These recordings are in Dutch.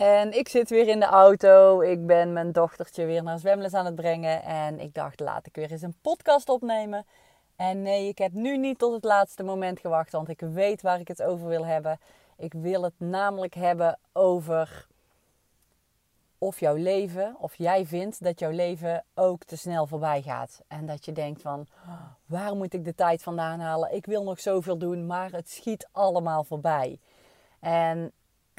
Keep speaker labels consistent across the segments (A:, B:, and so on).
A: En ik zit weer in de auto. Ik ben mijn dochtertje weer naar zwemles aan het brengen. En ik dacht, laat ik weer eens een podcast opnemen. En nee, ik heb nu niet tot het laatste moment gewacht, want ik weet waar ik het over wil hebben. Ik wil het namelijk hebben over of jouw leven, of jij vindt dat jouw leven ook te snel voorbij gaat. En dat je denkt van, waar moet ik de tijd vandaan halen? Ik wil nog zoveel doen, maar het schiet allemaal voorbij. En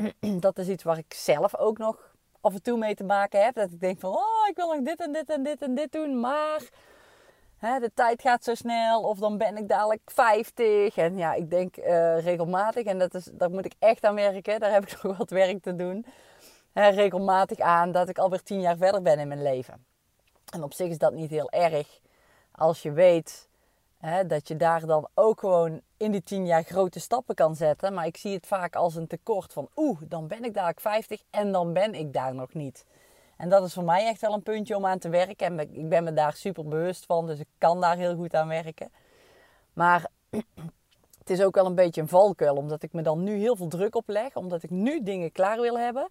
A: dat is iets waar ik zelf ook nog af en toe mee te maken heb. Dat ik denk van, oh, ik wil nog dit en dit en dit en dit doen, maar hè, de tijd gaat zo snel. Of dan ben ik dadelijk 50. En ja, ik denk uh, regelmatig, en dat is, daar moet ik echt aan werken. Daar heb ik nog wat werk te doen. Hè, regelmatig aan dat ik alweer tien jaar verder ben in mijn leven. En op zich is dat niet heel erg als je weet dat je daar dan ook gewoon in die tien jaar grote stappen kan zetten. Maar ik zie het vaak als een tekort van oeh, dan ben ik dadelijk 50 en dan ben ik daar nog niet. En dat is voor mij echt wel een puntje om aan te werken. En ik ben me daar super bewust van, dus ik kan daar heel goed aan werken. Maar het is ook wel een beetje een valkuil, omdat ik me dan nu heel veel druk opleg, omdat ik nu dingen klaar wil hebben.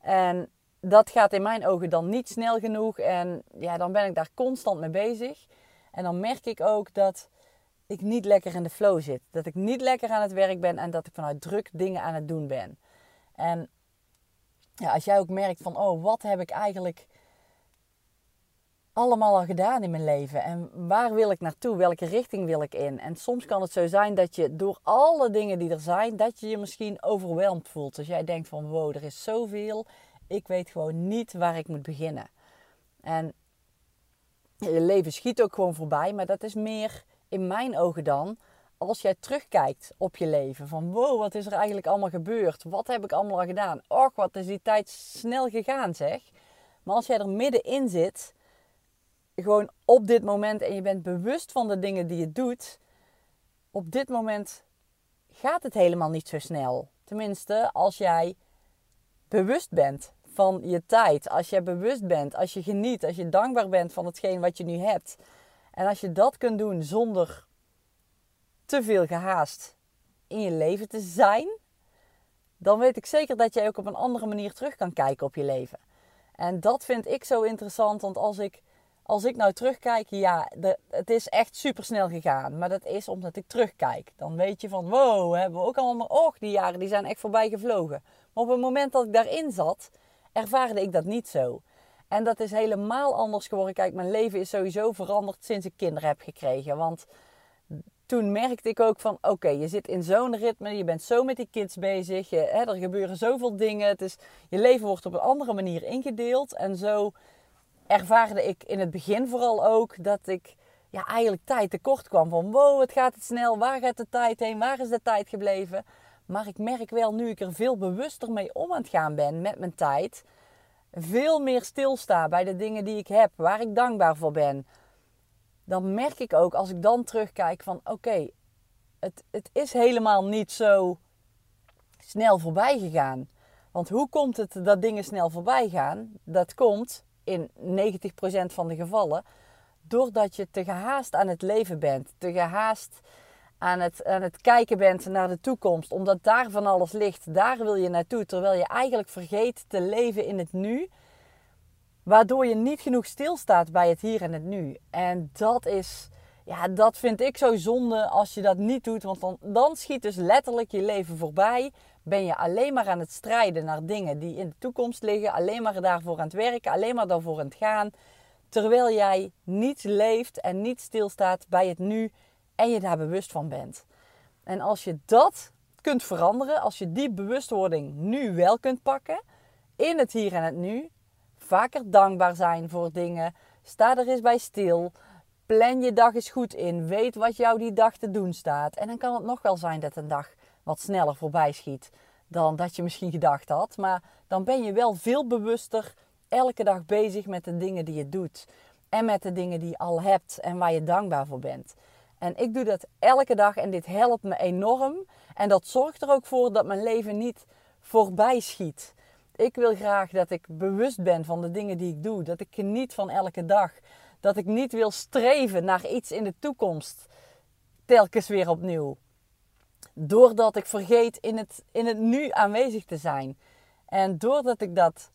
A: En dat gaat in mijn ogen dan niet snel genoeg. En ja, dan ben ik daar constant mee bezig. En dan merk ik ook dat ik niet lekker in de flow zit. Dat ik niet lekker aan het werk ben en dat ik vanuit druk dingen aan het doen ben. En ja, als jij ook merkt van, oh, wat heb ik eigenlijk allemaal al gedaan in mijn leven? En waar wil ik naartoe? Welke richting wil ik in? En soms kan het zo zijn dat je door alle dingen die er zijn, dat je je misschien overweldigd voelt. Als jij denkt van, wow, er is zoveel. Ik weet gewoon niet waar ik moet beginnen. En je leven schiet ook gewoon voorbij, maar dat is meer in mijn ogen dan, als jij terugkijkt op je leven. Van wow, wat is er eigenlijk allemaal gebeurd? Wat heb ik allemaal al gedaan? Och, wat is die tijd snel gegaan zeg. Maar als jij er middenin zit, gewoon op dit moment en je bent bewust van de dingen die je doet, op dit moment gaat het helemaal niet zo snel. Tenminste, als jij bewust bent van je tijd, als je bewust bent, als je geniet, als je dankbaar bent van hetgeen wat je nu hebt. En als je dat kunt doen zonder te veel gehaast in je leven te zijn, dan weet ik zeker dat jij ook op een andere manier terug kan kijken op je leven. En dat vind ik zo interessant, want als ik, als ik nou terugkijk, ja, het is echt super snel gegaan. Maar dat is omdat ik terugkijk. Dan weet je van, wow, hebben we ook allemaal, och, die jaren die zijn echt voorbij gevlogen. Maar op het moment dat ik daarin zat, ervaarde ik dat niet zo. En dat is helemaal anders geworden. Kijk, mijn leven is sowieso veranderd sinds ik kinderen heb gekregen. Want toen merkte ik ook van, oké, je zit in zo'n ritme, je bent zo met die kids bezig, je, hè, er gebeuren zoveel dingen. Het is, je leven wordt op een andere manier ingedeeld. En zo ervaarde ik in het begin vooral ook dat ik ja, eigenlijk tijd tekort kwam. Van wow, het gaat het snel, waar gaat de tijd heen, waar is de tijd gebleven? Maar ik merk wel, nu ik er veel bewuster mee om aan het gaan ben met mijn tijd veel meer stilsta bij de dingen die ik heb, waar ik dankbaar voor ben, dan merk ik ook als ik dan terugkijk van oké, het, het is helemaal niet zo snel voorbij gegaan. Want hoe komt het dat dingen snel voorbij gaan? Dat komt in 90% van de gevallen doordat je te gehaast aan het leven bent, te gehaast aan het, het kijken bent naar de toekomst, omdat daar van alles ligt, daar wil je naartoe, terwijl je eigenlijk vergeet te leven in het nu, waardoor je niet genoeg stilstaat bij het hier en het nu. En dat is, ja, dat vind ik zo zonde als je dat niet doet, want dan, dan schiet dus letterlijk je leven voorbij. Ben je alleen maar aan het strijden naar dingen die in de toekomst liggen, alleen maar daarvoor aan het werken, alleen maar daarvoor aan het gaan, terwijl jij niet leeft en niet stilstaat bij het nu en je daar bewust van bent. En als je dat kunt veranderen, als je die bewustwording nu wel kunt pakken, in het hier en het nu, vaker dankbaar zijn voor dingen, sta er eens bij stil, plan je dag eens goed in, weet wat jou die dag te doen staat. En dan kan het nog wel zijn dat een dag wat sneller voorbij schiet dan dat je misschien gedacht had, maar dan ben je wel veel bewuster elke dag bezig met de dingen die je doet. En met de dingen die je al hebt en waar je dankbaar voor bent. En ik doe dat elke dag en dit helpt me enorm. En dat zorgt er ook voor dat mijn leven niet voorbij schiet. Ik wil graag dat ik bewust ben van de dingen die ik doe. Dat ik geniet van elke dag. Dat ik niet wil streven naar iets in de toekomst. Telkens weer opnieuw. Doordat ik vergeet in het, in het nu aanwezig te zijn. En doordat ik dat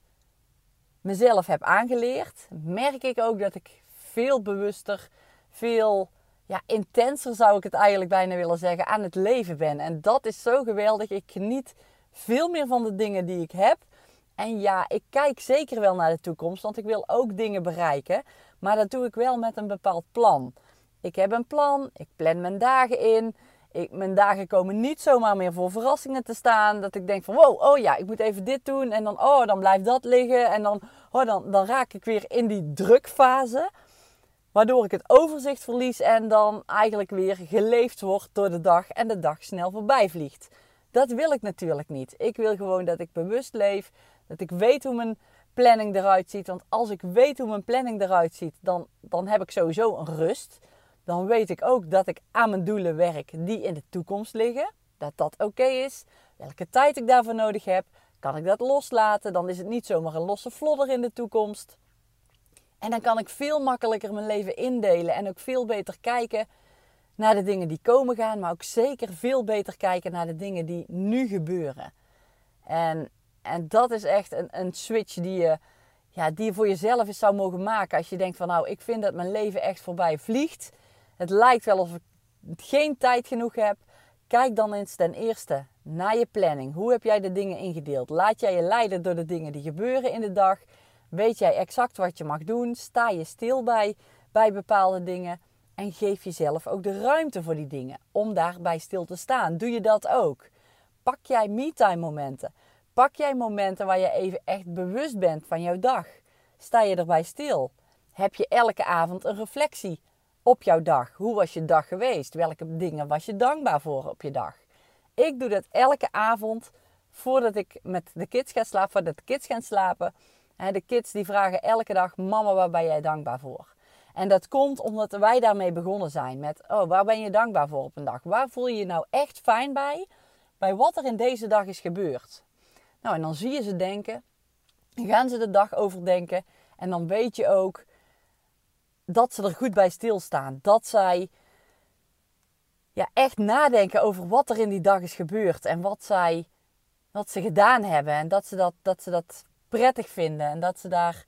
A: mezelf heb aangeleerd, merk ik ook dat ik veel bewuster, veel ja, intenser zou ik het eigenlijk bijna willen zeggen, aan het leven ben. En dat is zo geweldig. Ik geniet veel meer van de dingen die ik heb. En ja, ik kijk zeker wel naar de toekomst, want ik wil ook dingen bereiken. Maar dat doe ik wel met een bepaald plan. Ik heb een plan, ik plan mijn dagen in. Ik, mijn dagen komen niet zomaar meer voor verrassingen te staan. Dat ik denk van wow, oh ja, ik moet even dit doen. En dan, oh, dan blijft dat liggen. En dan, oh, dan, dan raak ik weer in die drukfase. Waardoor ik het overzicht verlies en dan eigenlijk weer geleefd word door de dag en de dag snel voorbij vliegt. Dat wil ik natuurlijk niet. Ik wil gewoon dat ik bewust leef, dat ik weet hoe mijn planning eruit ziet. Want als ik weet hoe mijn planning eruit ziet, dan, dan heb ik sowieso een rust. Dan weet ik ook dat ik aan mijn doelen werk die in de toekomst liggen. Dat dat oké is. Welke tijd ik daarvoor nodig heb. Kan ik dat loslaten? Dan is het niet zomaar een losse vlodder in de toekomst. En dan kan ik veel makkelijker mijn leven indelen en ook veel beter kijken naar de dingen die komen gaan, maar ook zeker veel beter kijken naar de dingen die nu gebeuren. En, en dat is echt een, een switch die je, ja, die je voor jezelf eens zou mogen maken. Als je denkt van nou, ik vind dat mijn leven echt voorbij vliegt. Het lijkt wel of ik geen tijd genoeg heb. Kijk dan eens ten eerste naar je planning. Hoe heb jij de dingen ingedeeld? Laat jij je leiden door de dingen die gebeuren in de dag? Weet jij exact wat je mag doen? Sta je stil bij, bij bepaalde dingen? En geef jezelf ook de ruimte voor die dingen om daarbij stil te staan. Doe je dat ook? Pak jij me-time momenten? Pak jij momenten waar je even echt bewust bent van jouw dag? Sta je erbij stil? Heb je elke avond een reflectie op jouw dag? Hoe was je dag geweest? Welke dingen was je dankbaar voor op je dag? Ik doe dat elke avond voordat ik met de kids ga slapen, voordat de kids gaan slapen. De kids die vragen elke dag: Mama, waar ben jij dankbaar voor? En dat komt omdat wij daarmee begonnen zijn met: Oh, waar ben je dankbaar voor op een dag? Waar voel je je nou echt fijn bij? Bij wat er in deze dag is gebeurd. Nou, en dan zie je ze denken, gaan ze de dag overdenken. En dan weet je ook dat ze er goed bij stilstaan. Dat zij ja, echt nadenken over wat er in die dag is gebeurd. En wat, zij, wat ze gedaan hebben. En dat ze dat, dat, ze dat prettig vinden en dat ze daar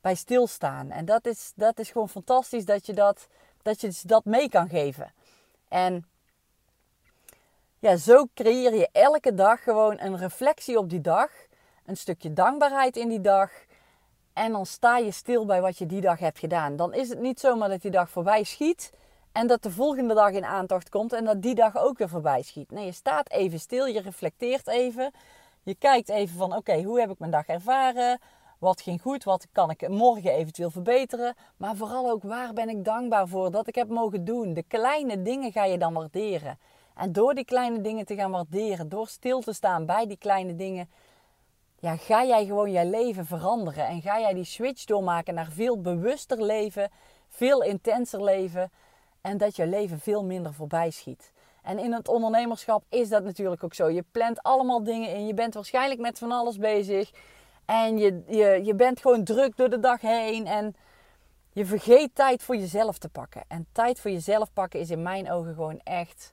A: bij stilstaan. En dat is, dat is gewoon fantastisch dat je dat, dat je dat mee kan geven. En ja, zo creëer je elke dag gewoon een reflectie op die dag. Een stukje dankbaarheid in die dag. En dan sta je stil bij wat je die dag hebt gedaan. Dan is het niet zomaar dat die dag voorbij schiet. En dat de volgende dag in aantocht komt en dat die dag ook weer voorbij schiet. Nee, je staat even stil, je reflecteert even. Je kijkt even van oké, hoe heb ik mijn dag ervaren? Wat ging goed? Wat kan ik morgen eventueel verbeteren? Maar vooral ook waar ben ik dankbaar voor dat ik heb mogen doen? De kleine dingen ga je dan waarderen. En door die kleine dingen te gaan waarderen, door stil te staan bij die kleine dingen, ja, ga jij gewoon je leven veranderen. En ga jij die switch doormaken naar veel bewuster leven, veel intenser leven. En dat je leven veel minder voorbij schiet. En in het ondernemerschap is dat natuurlijk ook zo. Je plant allemaal dingen in. Je bent waarschijnlijk met van alles bezig. En je, je, je bent gewoon druk door de dag heen. En je vergeet tijd voor jezelf te pakken. En tijd voor jezelf pakken is in mijn ogen gewoon echt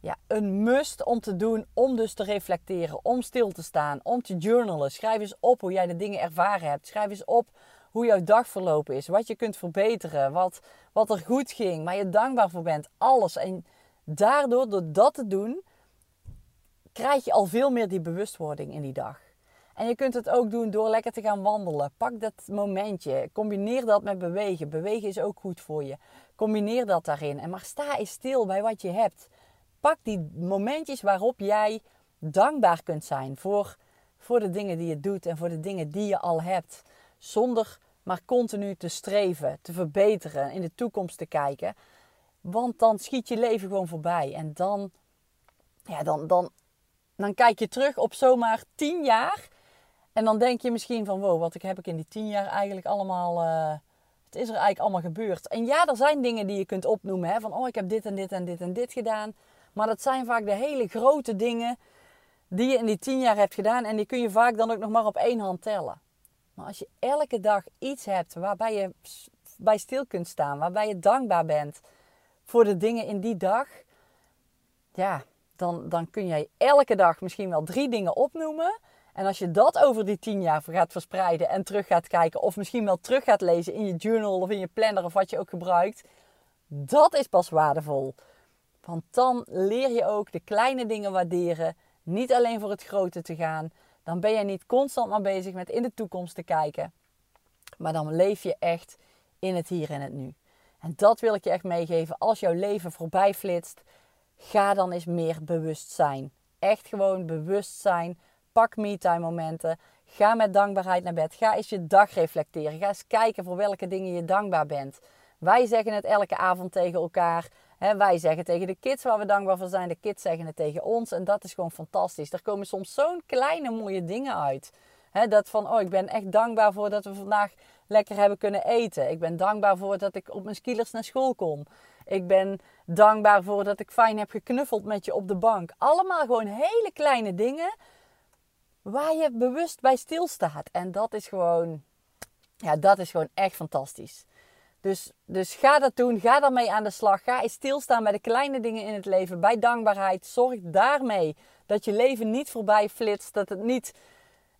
A: ja, een must om te doen. Om dus te reflecteren. Om stil te staan. Om te journalen. Schrijf eens op hoe jij de dingen ervaren hebt. Schrijf eens op hoe jouw dag verlopen is. Wat je kunt verbeteren. Wat, wat er goed ging. Waar je dankbaar voor bent. Alles. En daardoor, door dat te doen, krijg je al veel meer die bewustwording in die dag. En je kunt het ook doen door lekker te gaan wandelen. Pak dat momentje. Combineer dat met bewegen. Bewegen is ook goed voor je. Combineer dat daarin. En maar sta eens stil bij wat je hebt. Pak die momentjes waarop jij dankbaar kunt zijn voor, voor de dingen die je doet en voor de dingen die je al hebt. Zonder maar continu te streven, te verbeteren, in de toekomst te kijken. Want dan schiet je leven gewoon voorbij. En dan, ja, dan, dan, dan kijk je terug op zomaar tien jaar. En dan denk je misschien van, wow, wat heb ik in die tien jaar eigenlijk allemaal... Het is er eigenlijk allemaal gebeurd. En ja, er zijn dingen die je kunt opnoemen. Hè, van, oh, ik heb dit en dit en dit en dit gedaan. Maar dat zijn vaak de hele grote dingen die je in die tien jaar hebt gedaan. En die kun je vaak dan ook nog maar op één hand tellen. Maar als je elke dag iets hebt waarbij je bij stil kunt staan. Waarbij je dankbaar bent voor de dingen in die dag. Ja, dan, dan kun jij elke dag misschien wel drie dingen opnoemen. En als je dat over die tien jaar gaat verspreiden en terug gaat kijken, of misschien wel terug gaat lezen in je journal of in je planner of wat je ook gebruikt, dat is pas waardevol. Want dan leer je ook de kleine dingen waarderen, niet alleen voor het grote te gaan. Dan ben je niet constant maar bezig met in de toekomst te kijken, maar dan leef je echt in het hier en het nu. En dat wil ik je echt meegeven. Als jouw leven voorbij flitst, ga dan eens meer bewust zijn. Echt gewoon bewust zijn. Pak me-time momenten. Ga met dankbaarheid naar bed. Ga eens je dag reflecteren. Ga eens kijken voor welke dingen je dankbaar bent. Wij zeggen het elke avond tegen elkaar. wij zeggen tegen de kids waar we dankbaar voor zijn. De kids zeggen het tegen ons. En dat is gewoon fantastisch. Er komen soms zo'n kleine mooie dingen uit. dat van, oh, ik ben echt dankbaar voor dat we vandaag lekker hebben kunnen eten. Ik ben dankbaar voor dat ik op mijn skilers naar school kom. Ik ben dankbaar voor dat ik fijn heb geknuffeld met je op de bank. Allemaal gewoon hele kleine dingen waar je bewust bij stilstaat. En dat is gewoon, ja, dat is gewoon echt fantastisch. Dus, dus ga dat doen, ga daarmee aan de slag. Ga eens stilstaan bij de kleine dingen in het leven, bij dankbaarheid. Zorg daarmee dat je leven niet voorbij flitst, dat het niet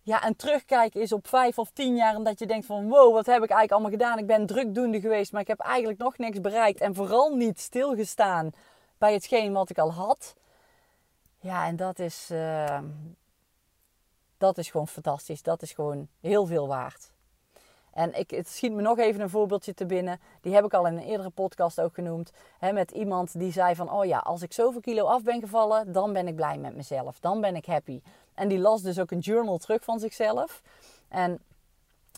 A: ja, en terugkijken is op vijf of tien jaar en dat je denkt van wow, wat heb ik eigenlijk allemaal gedaan? Ik ben drukdoende geweest, maar ik heb eigenlijk nog niks bereikt. En vooral niet stilgestaan bij hetgeen wat ik al had. Ja, en dat is, uh, dat is gewoon fantastisch. Dat is gewoon heel veel waard. En ik, het schiet me nog even een voorbeeldje te binnen. Die heb ik al in een eerdere podcast ook genoemd. Hè, met iemand die zei van, oh ja, als ik zoveel kilo af ben gevallen, dan ben ik blij met mezelf. Dan ben ik happy. En die las dus ook een journal terug van zichzelf. En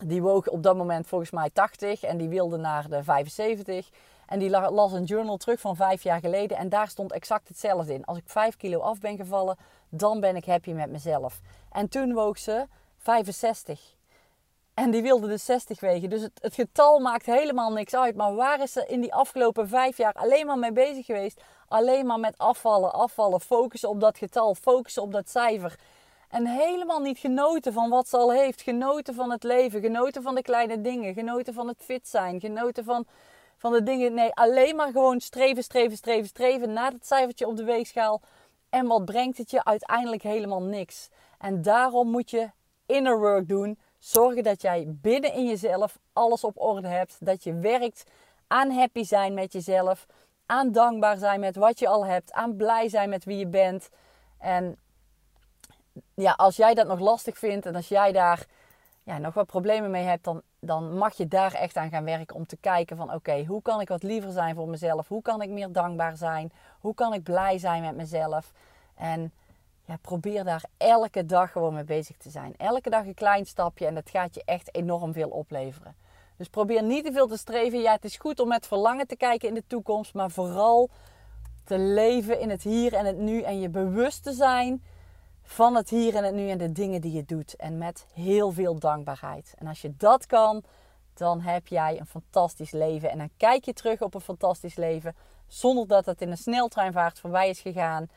A: die woog op dat moment volgens mij 80 en die wilde naar de 75. En die las een journal terug van vijf jaar geleden. En daar stond exact hetzelfde in. Als ik 5 kilo af ben gevallen, dan ben ik happy met mezelf. En toen woog ze 65. En die wilde dus 60 wegen. Dus het, het, getal maakt helemaal niks uit. Maar waar is ze in die afgelopen vijf jaar alleen maar mee bezig geweest? Alleen maar met afvallen, afvallen, focussen op dat getal, focussen op dat cijfer. En helemaal niet genoten van wat ze al heeft. Genoten van het leven, genoten van de kleine dingen, genoten van het fit zijn, genoten van, van de dingen. Nee, alleen maar gewoon streven, streven, streven, streven naar het cijfertje op de weegschaal. En wat brengt het je? Uiteindelijk helemaal niks. En daarom moet je inner work doen Zorgen dat jij binnen in jezelf alles op orde hebt. Dat je werkt aan happy zijn met jezelf. Aan dankbaar zijn met wat je al hebt. Aan blij zijn met wie je bent. En ja, als jij dat nog lastig vindt en als jij daar ja, nog wat problemen mee hebt, dan, dan mag je daar echt aan gaan werken om te kijken van oké, hoe kan ik wat liever zijn voor mezelf? Hoe kan ik meer dankbaar zijn? Hoe kan ik blij zijn met mezelf? En ja, probeer daar elke dag gewoon mee bezig te zijn. Elke dag een klein stapje en dat gaat je echt enorm veel opleveren. Dus probeer niet te veel te streven. Ja, het is goed om met verlangen te kijken in de toekomst, maar vooral te leven in het hier en het nu en je bewust te zijn van het hier en het nu en de dingen die je doet. En met heel veel dankbaarheid. En als je dat kan, dan heb jij een fantastisch leven. En dan kijk je terug op een fantastisch leven zonder dat het in een sneltreinvaart voorbij is gegaan.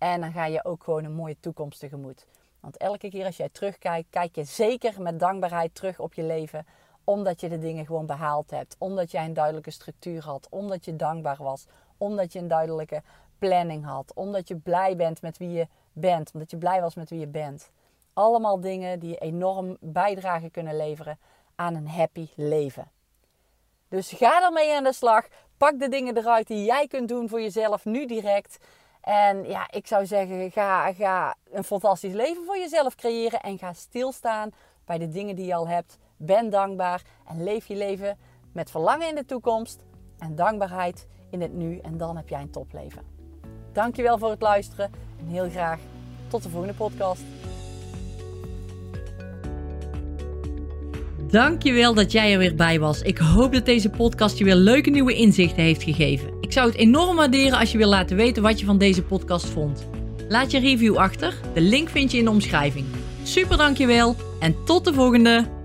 A: En dan ga je ook gewoon een mooie toekomst tegemoet. Want elke keer als jij terugkijkt, kijk je zeker met dankbaarheid terug op je leven. Omdat je de dingen gewoon behaald hebt. Omdat jij een duidelijke structuur had. Omdat je dankbaar was. Omdat je een duidelijke planning had. Omdat je blij bent met wie je bent. Omdat je blij was met wie je bent. Allemaal dingen die enorm bijdrage kunnen leveren aan een happy leven. Dus ga ermee aan de slag. Pak de dingen eruit die jij kunt doen voor jezelf nu direct. En ja, ik zou zeggen, ga, ga een fantastisch leven voor jezelf creëren. En ga stilstaan bij de dingen die je al hebt. Ben dankbaar en leef je leven met verlangen in de toekomst. En dankbaarheid in het nu. En dan heb jij een topleven. Dankjewel voor het luisteren. En heel graag tot de volgende podcast.
B: Dankjewel dat jij er weer bij was. Ik hoop dat deze podcast je weer leuke nieuwe inzichten heeft gegeven. Ik zou het enorm waarderen als je wil laten weten wat je van deze podcast vond. Laat je review achter. De link vind je in de omschrijving. Super dankjewel En tot de volgende!